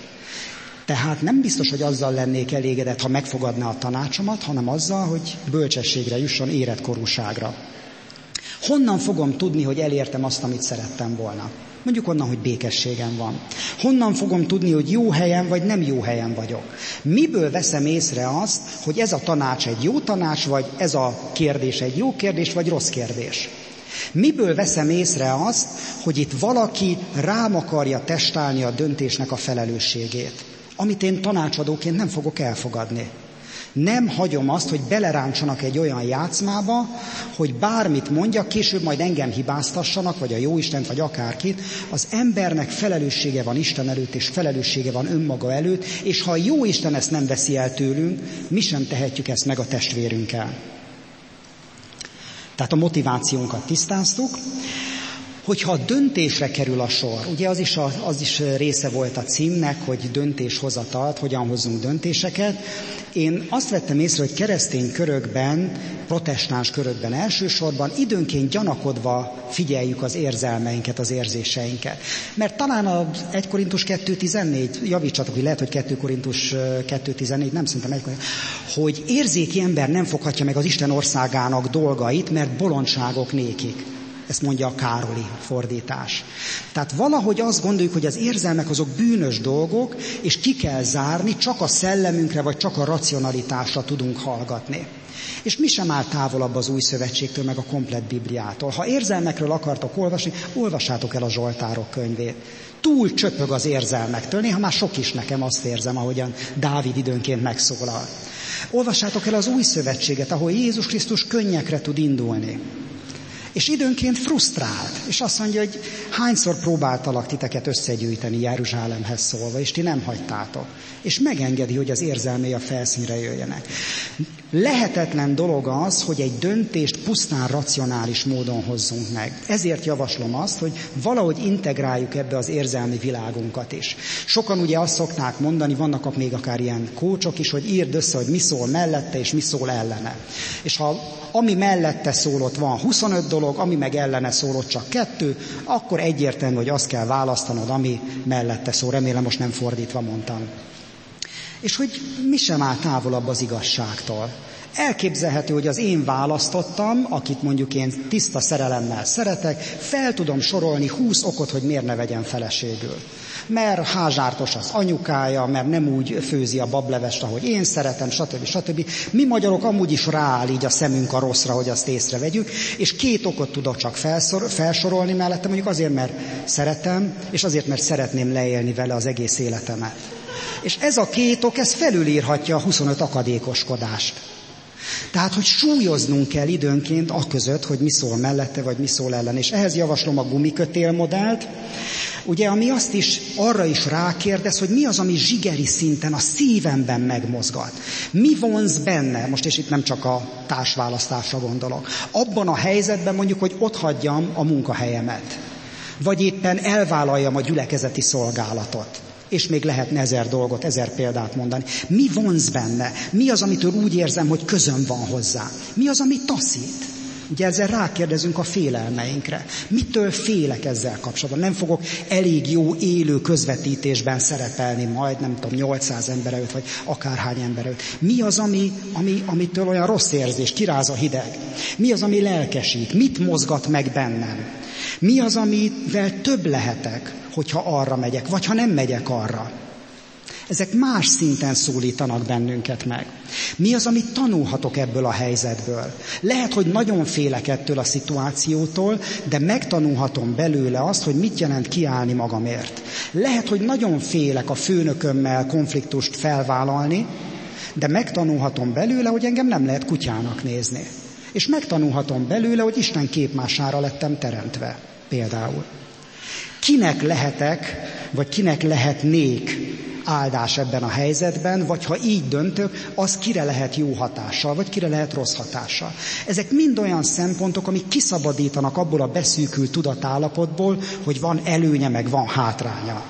Tehát nem biztos, hogy azzal lennék elégedett, ha megfogadná a tanácsomat, hanem azzal, hogy bölcsességre jusson életkorúságra. Honnan fogom tudni, hogy elértem azt, amit szerettem volna? Mondjuk onnan, hogy békességem van. Honnan fogom tudni, hogy jó helyen vagy nem jó helyen vagyok? Miből veszem észre azt, hogy ez a tanács egy jó tanács, vagy ez a kérdés egy jó kérdés, vagy rossz kérdés? Miből veszem észre azt, hogy itt valaki rám akarja testálni a döntésnek a felelősségét, amit én tanácsadóként nem fogok elfogadni? Nem hagyom azt, hogy beleráncsanak egy olyan játszmába, hogy bármit mondja, később majd engem hibáztassanak, vagy a Jóistent, vagy akárkit. Az embernek felelőssége van Isten előtt, és felelőssége van önmaga előtt, és ha a Jóisten ezt nem veszi el tőlünk, mi sem tehetjük ezt meg a testvérünkkel. Tehát a motivációnkat tisztáztuk. Hogyha a döntésre kerül a sor, ugye az is, a, az is része volt a címnek, hogy döntéshozatalt, hogyan hozzunk döntéseket, én azt vettem észre, hogy keresztény körökben, protestáns körökben elsősorban időnként gyanakodva figyeljük az érzelmeinket, az érzéseinket. Mert talán az 1 Korintus 2.14, javítsatok, hogy lehet, hogy 2 Korintus 2.14, nem szerintem 1 hogy érzéki ember nem foghatja meg az Isten országának dolgait, mert bolondságok nékik. Ezt mondja a Károli fordítás. Tehát valahogy azt gondoljuk, hogy az érzelmek azok bűnös dolgok, és ki kell zárni, csak a szellemünkre vagy csak a racionalitásra tudunk hallgatni. És mi sem áll távolabb az új szövetségtől, meg a komplet Bibliától. Ha érzelmekről akartok olvasni, olvassátok el a Zsoltárok könyvét. Túl csöpög az érzelmektől, néha már sok is nekem azt érzem, ahogyan Dávid időnként megszólal. Olvassátok el az új szövetséget, ahol Jézus Krisztus könnyekre tud indulni. És időnként frusztrált, és azt mondja, hogy hányszor próbáltalak titeket összegyűjteni Jeruzsálemhez szólva, és ti nem hagytátok. És megengedi, hogy az érzelmei a felszínre jöjjenek. Lehetetlen dolog az, hogy egy döntést pusztán racionális módon hozzunk meg. Ezért javaslom azt, hogy valahogy integráljuk ebbe az érzelmi világunkat is. Sokan ugye azt szokták mondani, vannak még akár ilyen kócsok is, hogy írd össze, hogy mi szól mellette és mi szól ellene. És ha ami mellette szólott van 25 dolog, ami meg ellene szólott csak kettő, akkor egyértelmű, hogy azt kell választanod, ami mellette szól. Remélem most nem fordítva mondtam és hogy mi sem áll távolabb az igazságtól. Elképzelhető, hogy az én választottam, akit mondjuk én tiszta szerelemmel szeretek, fel tudom sorolni húsz okot, hogy miért ne vegyen feleségül. Mert házártos az anyukája, mert nem úgy főzi a bablevest, ahogy én szeretem, stb. stb. Mi magyarok amúgy is rááll így a szemünk a rosszra, hogy azt észrevegyük, és két okot tudok csak felszor, felsorolni mellette, mondjuk azért, mert szeretem, és azért, mert szeretném leélni vele az egész életemet. És ez a két ok, ez felülírhatja a 25 akadékoskodást. Tehát, hogy súlyoznunk kell időnként a között, hogy mi szól mellette, vagy mi szól ellen. És ehhez javaslom a gumikötél modellt, ugye, ami azt is, arra is rákérdez, hogy mi az, ami zsigeri szinten a szívemben megmozgat. Mi vonz benne, most és itt nem csak a társválasztásra gondolok, abban a helyzetben mondjuk, hogy ott hagyjam a munkahelyemet, vagy éppen elvállaljam a gyülekezeti szolgálatot és még lehetne ezer dolgot, ezer példát mondani. Mi vonz benne? Mi az, amitől úgy érzem, hogy közöm van hozzá? Mi az, ami taszít? Ugye ezzel rákérdezünk a félelmeinkre. Mitől félek ezzel kapcsolatban? Nem fogok elég jó élő közvetítésben szerepelni majd, nem tudom, 800 ember előtt, vagy akárhány ember előtt. Mi az, ami, ami, amitől olyan rossz érzés, kiráz a hideg? Mi az, ami lelkesít? Mit mozgat meg bennem? Mi az, amivel több lehetek? hogyha arra megyek, vagy ha nem megyek arra. Ezek más szinten szólítanak bennünket meg. Mi az, amit tanulhatok ebből a helyzetből? Lehet, hogy nagyon félek ettől a szituációtól, de megtanulhatom belőle azt, hogy mit jelent kiállni magamért. Lehet, hogy nagyon félek a főnökömmel konfliktust felvállalni, de megtanulhatom belőle, hogy engem nem lehet kutyának nézni. És megtanulhatom belőle, hogy Isten képmására lettem teremtve. Például. Kinek lehetek, vagy kinek lehetnék áldás ebben a helyzetben, vagy ha így döntök, az kire lehet jó hatással, vagy kire lehet rossz hatással. Ezek mind olyan szempontok, amik kiszabadítanak abból a beszűkült tudatállapotból, hogy van előnye, meg van hátránya.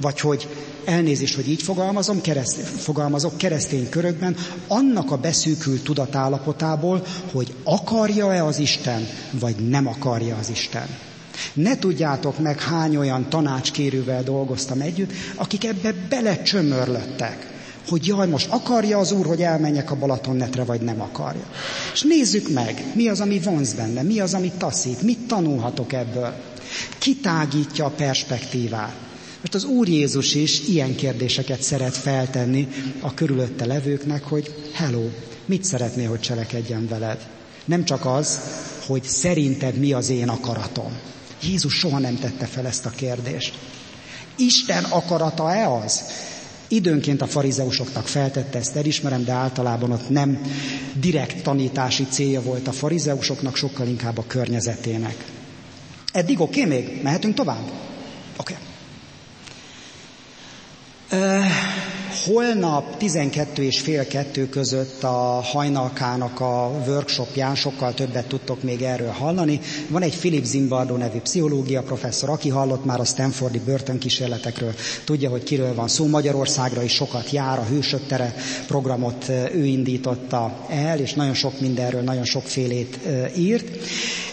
Vagy hogy elnézést, hogy így fogalmazom, kereszt, fogalmazok keresztény körökben, annak a beszűkült tudatállapotából, hogy akarja-e az Isten, vagy nem akarja az Isten. Ne tudjátok meg, hány olyan tanácskérővel dolgoztam együtt, akik ebbe belecsömörlöttek hogy jaj, most akarja az Úr, hogy elmenjek a Balatonnetre, vagy nem akarja. És nézzük meg, mi az, ami vonz benne, mi az, ami taszít, mit tanulhatok ebből. Kitágítja a perspektívát. Most az Úr Jézus is ilyen kérdéseket szeret feltenni a körülötte levőknek, hogy hello, mit szeretné, hogy cselekedjen veled? Nem csak az, hogy szerinted mi az én akaratom. Jézus soha nem tette fel ezt a kérdést. Isten akarata-e az? Időnként a farizeusoknak feltette, ezt elismerem, de általában ott nem direkt tanítási célja volt a farizeusoknak, sokkal inkább a környezetének. Eddig oké okay, még? Mehetünk tovább? Oké. Okay. Holnap 12 és fél kettő között a hajnalkának a workshopján sokkal többet tudtok még erről hallani. Van egy Philip Zimbardo nevű pszichológia professzor, aki hallott már a Stanfordi börtönkísérletekről, tudja, hogy kiről van szó. Magyarországra is sokat jár, a Hősök tere programot ő indította el, és nagyon sok mindenről, nagyon sokfélét írt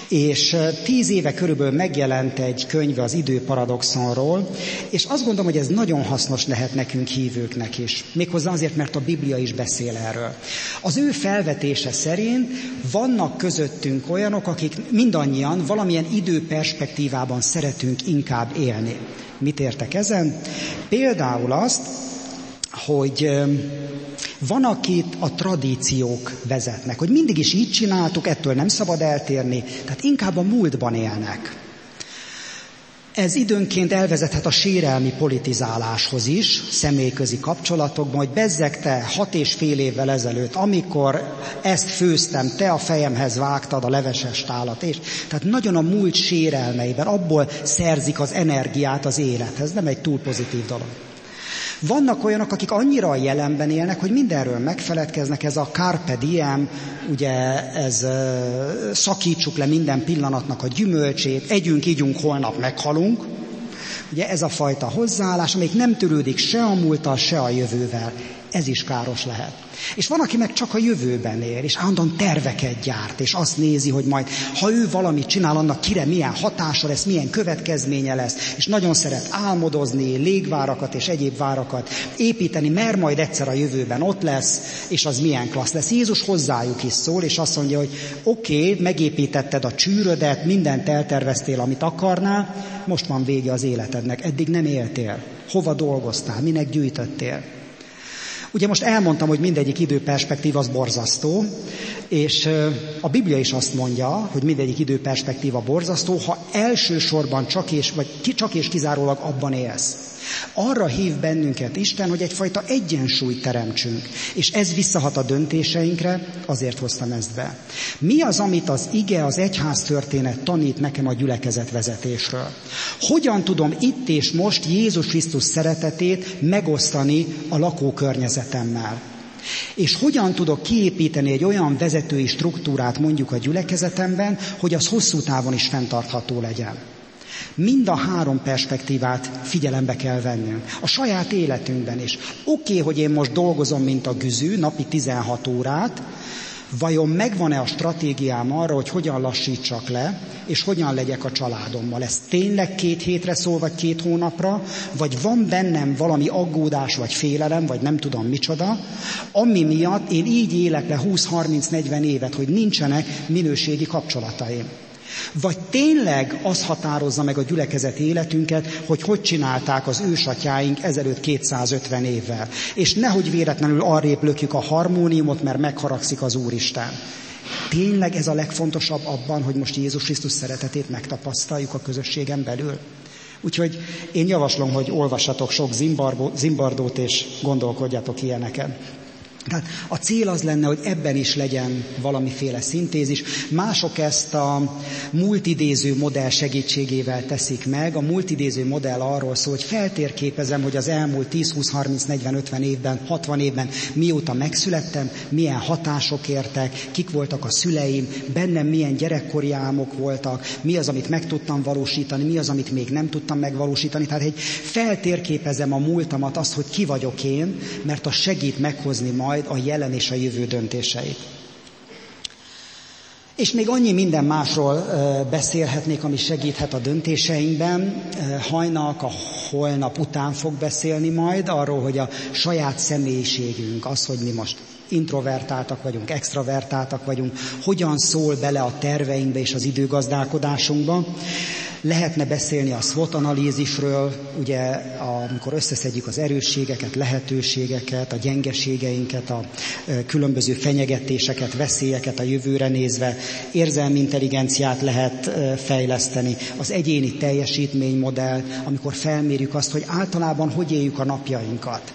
és tíz éve körülbelül megjelent egy könyv az időparadoxonról, és azt gondolom, hogy ez nagyon hasznos lehet nekünk hívőknek is. Méghozzá azért, mert a Biblia is beszél erről. Az ő felvetése szerint vannak közöttünk olyanok, akik mindannyian valamilyen időperspektívában szeretünk inkább élni. Mit értek ezen? Például azt, hogy van, akit a tradíciók vezetnek, hogy mindig is így csináltuk, ettől nem szabad eltérni, tehát inkább a múltban élnek. Ez időnként elvezethet a sérelmi politizáláshoz is, személyközi kapcsolatokban, hogy bezzeg te hat és fél évvel ezelőtt, amikor ezt főztem, te a fejemhez vágtad a leveses tálat, és tehát nagyon a múlt sérelmeiben, abból szerzik az energiát az élethez, nem egy túl pozitív dolog. Vannak olyanok, akik annyira a jelenben élnek, hogy mindenről megfeledkeznek, ez a carpe diem, ugye ez szakítsuk le minden pillanatnak a gyümölcsét, együnk, ígyunk, holnap meghalunk. Ugye ez a fajta hozzáállás, amelyik nem törődik se a múlttal, se a jövővel. Ez is káros lehet. És van, aki meg csak a jövőben él, és állandóan terveket gyárt, és azt nézi, hogy majd, ha ő valamit csinál, annak kire milyen hatása lesz, milyen következménye lesz, és nagyon szeret álmodozni, légvárakat és egyéb várakat építeni, mert majd egyszer a jövőben ott lesz, és az milyen klassz lesz. Jézus hozzájuk is szól, és azt mondja, hogy oké, okay, megépítetted a csűrödet, mindent elterveztél, amit akarnál, most van vége az életednek, eddig nem éltél. Hova dolgoztál, minek gyűjtöttél? Ugye most elmondtam, hogy mindegyik időperspektív az borzasztó, és a Biblia is azt mondja, hogy mindegyik időperspektíva borzasztó, ha elsősorban csak és, vagy csak és kizárólag abban élsz. Arra hív bennünket Isten, hogy egyfajta egyensúlyt teremtsünk, és ez visszahat a döntéseinkre, azért hoztam ezt be. Mi az, amit az ige, az egyház történet tanít nekem a gyülekezet vezetésről? Hogyan tudom itt és most Jézus Krisztus szeretetét megosztani a lakókörnyezetemmel? És hogyan tudok kiépíteni egy olyan vezetői struktúrát mondjuk a gyülekezetemben, hogy az hosszú távon is fenntartható legyen? Mind a három perspektívát figyelembe kell vennünk. A saját életünkben is. Oké, okay, hogy én most dolgozom, mint a güzű, napi 16 órát, vajon megvan-e a stratégiám arra, hogy hogyan lassítsak le, és hogyan legyek a családommal. Ez tényleg két hétre szól, vagy két hónapra, vagy van bennem valami aggódás, vagy félelem, vagy nem tudom micsoda, ami miatt én így élek le 20-30-40 évet, hogy nincsenek minőségi kapcsolataim. Vagy tényleg az határozza meg a gyülekezet életünket, hogy hogy csinálták az ősatyáink ezelőtt 250 évvel. És nehogy véletlenül arrébb lökjük a harmóniumot, mert megharagszik az Úristen. Tényleg ez a legfontosabb abban, hogy most Jézus Krisztus szeretetét megtapasztaljuk a közösségen belül? Úgyhogy én javaslom, hogy olvassatok sok Zimbardót és gondolkodjatok ilyeneken. Tehát a cél az lenne, hogy ebben is legyen valamiféle szintézis. Mások ezt a multidéző modell segítségével teszik meg. A multidéző modell arról szól, hogy feltérképezem, hogy az elmúlt 10, 20, 30, 40, 50 évben, 60 évben mióta megszülettem, milyen hatások értek, kik voltak a szüleim, bennem milyen gyerekkori álmok voltak, mi az, amit meg tudtam valósítani, mi az, amit még nem tudtam megvalósítani. Tehát egy feltérképezem a múltamat, azt, hogy ki vagyok én, mert az segít meghozni majd majd a jelen és a jövő döntéseit. És még annyi minden másról beszélhetnék, ami segíthet a döntéseinkben. Hajnak a holnap után fog beszélni majd arról, hogy a saját személyiségünk, az, hogy mi most introvertáltak vagyunk, extravertáltak vagyunk, hogyan szól bele a terveinkbe és az időgazdálkodásunkba. Lehetne beszélni a SWOT analízisről, ugye amikor összeszedjük az erősségeket, lehetőségeket, a gyengeségeinket, a különböző fenyegetéseket, veszélyeket a jövőre nézve, érzelmi intelligenciát lehet fejleszteni, az egyéni teljesítménymodell, amikor felmérjük azt, hogy általában hogy éljük a napjainkat.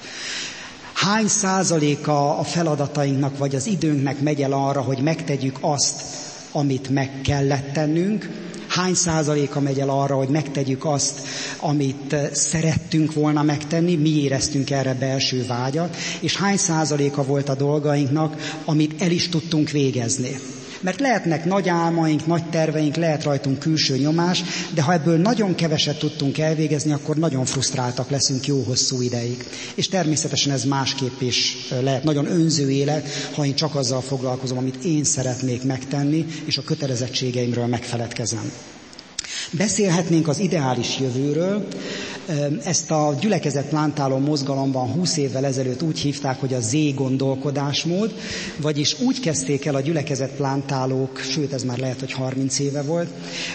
Hány százaléka a feladatainknak vagy az időnknek megy el arra, hogy megtegyük azt, amit meg kellett tennünk, hány százaléka megy el arra, hogy megtegyük azt, amit szerettünk volna megtenni, mi éreztünk erre belső vágyat, és hány százaléka volt a dolgainknak, amit el is tudtunk végezni. Mert lehetnek nagy álmaink, nagy terveink, lehet rajtunk külső nyomás, de ha ebből nagyon keveset tudtunk elvégezni, akkor nagyon frusztráltak leszünk jó hosszú ideig. És természetesen ez másképp is lehet nagyon önző élet, ha én csak azzal foglalkozom, amit én szeretnék megtenni, és a kötelezettségeimről megfeledkezem. Beszélhetnénk az ideális jövőről, ezt a gyülekezet plántáló mozgalomban 20 évvel ezelőtt úgy hívták, hogy a Z gondolkodásmód, vagyis úgy kezdték el a gyülekezet plántálók, sőt ez már lehet, hogy 30 éve volt,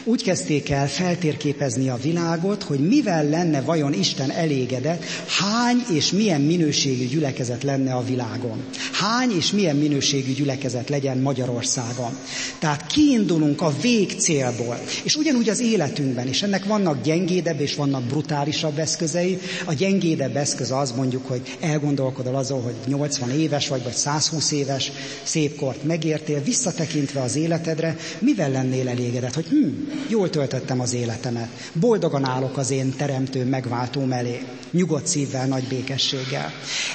úgy kezdték el feltérképezni a világot, hogy mivel lenne vajon Isten elégedett, hány és milyen minőségű gyülekezet lenne a világon. Hány és milyen minőségű gyülekezet legyen Magyarországon. Tehát kiindulunk a végcélból, és ugyanúgy az életünkben, és ennek vannak gyengédebb és vannak brutális brutálisabb eszközei. A gyengédebb eszköz az mondjuk, hogy elgondolkodol azon, hogy 80 éves vagy, vagy 120 éves, szép kort megértél, visszatekintve az életedre, mivel lennél elégedett, hogy hm, jól töltöttem az életemet, boldogan állok az én teremtő megváltó mellé, nyugodt szívvel, nagy békességgel.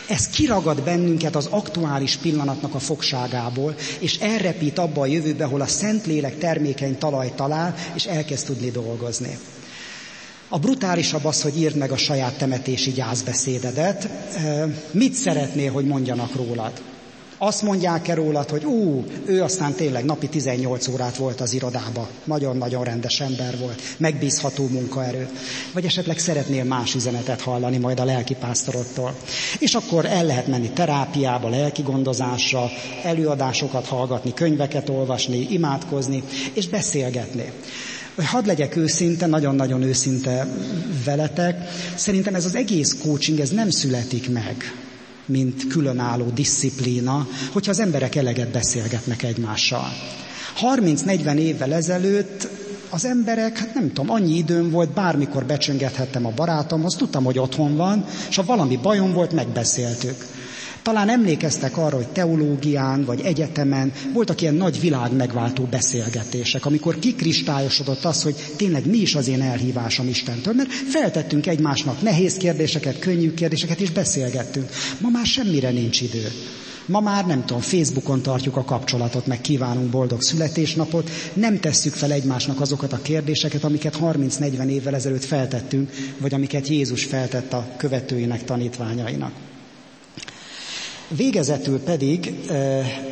Ez kiragad bennünket az aktuális pillanatnak a fogságából, és elrepít abba a jövőbe, ahol a Szentlélek termékeny talaj talál, és elkezd tudni dolgozni. A brutálisabb az, hogy írd meg a saját temetési gyászbeszédedet. Mit szeretnél, hogy mondjanak rólad? Azt mondják-e rólad, hogy ú, ő aztán tényleg napi 18 órát volt az irodába, nagyon-nagyon rendes ember volt, megbízható munkaerő. Vagy esetleg szeretnél más üzenetet hallani majd a lelkipásztorottól. És akkor el lehet menni terápiába, lelki gondozásra, előadásokat hallgatni, könyveket olvasni, imádkozni, és beszélgetni hadd legyek őszinte, nagyon-nagyon őszinte veletek, szerintem ez az egész coaching, ez nem születik meg, mint különálló disziplína, hogyha az emberek eleget beszélgetnek egymással. 30-40 évvel ezelőtt az emberek, hát nem tudom, annyi időm volt, bármikor becsöngethettem a barátomhoz, tudtam, hogy otthon van, és ha valami bajom volt, megbeszéltük. Talán emlékeztek arra, hogy teológián vagy egyetemen voltak ilyen nagy világ megváltó beszélgetések, amikor kikristályosodott az, hogy tényleg mi is az én elhívásom Istentől, mert feltettünk egymásnak nehéz kérdéseket, könnyű kérdéseket, és beszélgettünk. Ma már semmire nincs idő. Ma már nem tudom, Facebookon tartjuk a kapcsolatot, meg kívánunk boldog születésnapot, nem tesszük fel egymásnak azokat a kérdéseket, amiket 30-40 évvel ezelőtt feltettünk, vagy amiket Jézus feltett a követőinek, tanítványainak. Végezetül pedig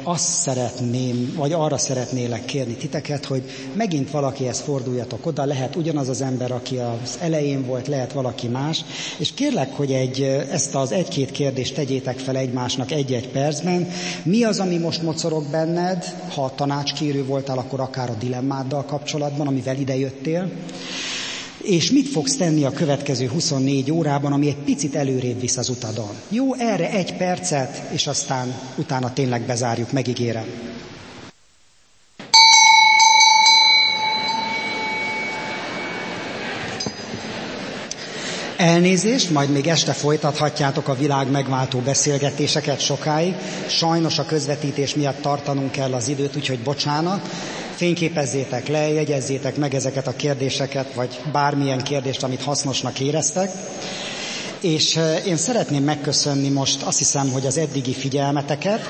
azt szeretném, vagy arra szeretnélek kérni titeket, hogy megint valakihez forduljatok oda, lehet ugyanaz az ember, aki az elején volt, lehet valaki más, és kérlek, hogy egy, ezt az egy-két kérdést tegyétek fel egymásnak egy-egy percben. Mi az, ami most mocorog benned, ha tanácskérő voltál, akkor akár a dilemmáddal kapcsolatban, amivel idejöttél és mit fogsz tenni a következő 24 órában, ami egy picit előrébb visz az utadon. Jó, erre egy percet, és aztán utána tényleg bezárjuk, megígérem. Elnézést, majd még este folytathatjátok a világ megváltó beszélgetéseket sokáig. Sajnos a közvetítés miatt tartanunk kell az időt, úgyhogy bocsánat. Fényképezzétek le, jegyezzétek meg ezeket a kérdéseket, vagy bármilyen kérdést, amit hasznosnak éreztek. És én szeretném megköszönni most azt hiszem, hogy az eddigi figyelmeteket.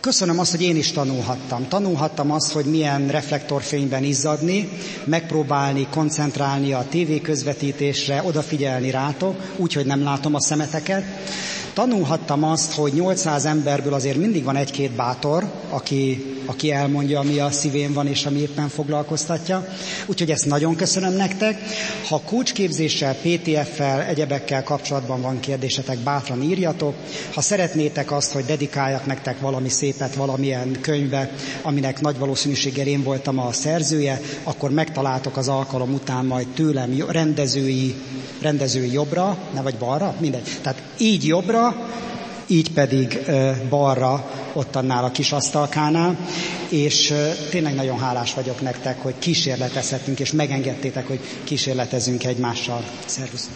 Köszönöm azt, hogy én is tanulhattam. Tanulhattam azt, hogy milyen reflektorfényben izzadni, megpróbálni koncentrálni a tévéközvetítésre, odafigyelni rátok, úgyhogy nem látom a szemeteket. Tanulhattam azt, hogy 800 emberből azért mindig van egy-két bátor, aki, aki elmondja, ami a szívén van és ami éppen foglalkoztatja. Úgyhogy ezt nagyon köszönöm nektek. Ha kulcsképzéssel, PTF-fel, egyebekkel kapcsolatban van kérdésetek, bátran írjatok. Ha szeretnétek azt, hogy dedikáljak nektek valami szépet valamilyen könyvbe, aminek nagy valószínűséggel én voltam a szerzője, akkor megtaláltok az alkalom után majd tőlem rendezői, rendezői jobbra, ne vagy balra, mindegy. Tehát így így pedig balra, ott annál a kis asztalkánál, és tényleg nagyon hálás vagyok nektek, hogy kísérletezhetünk, és megengedtétek, hogy kísérletezünk egymással. Szervusz!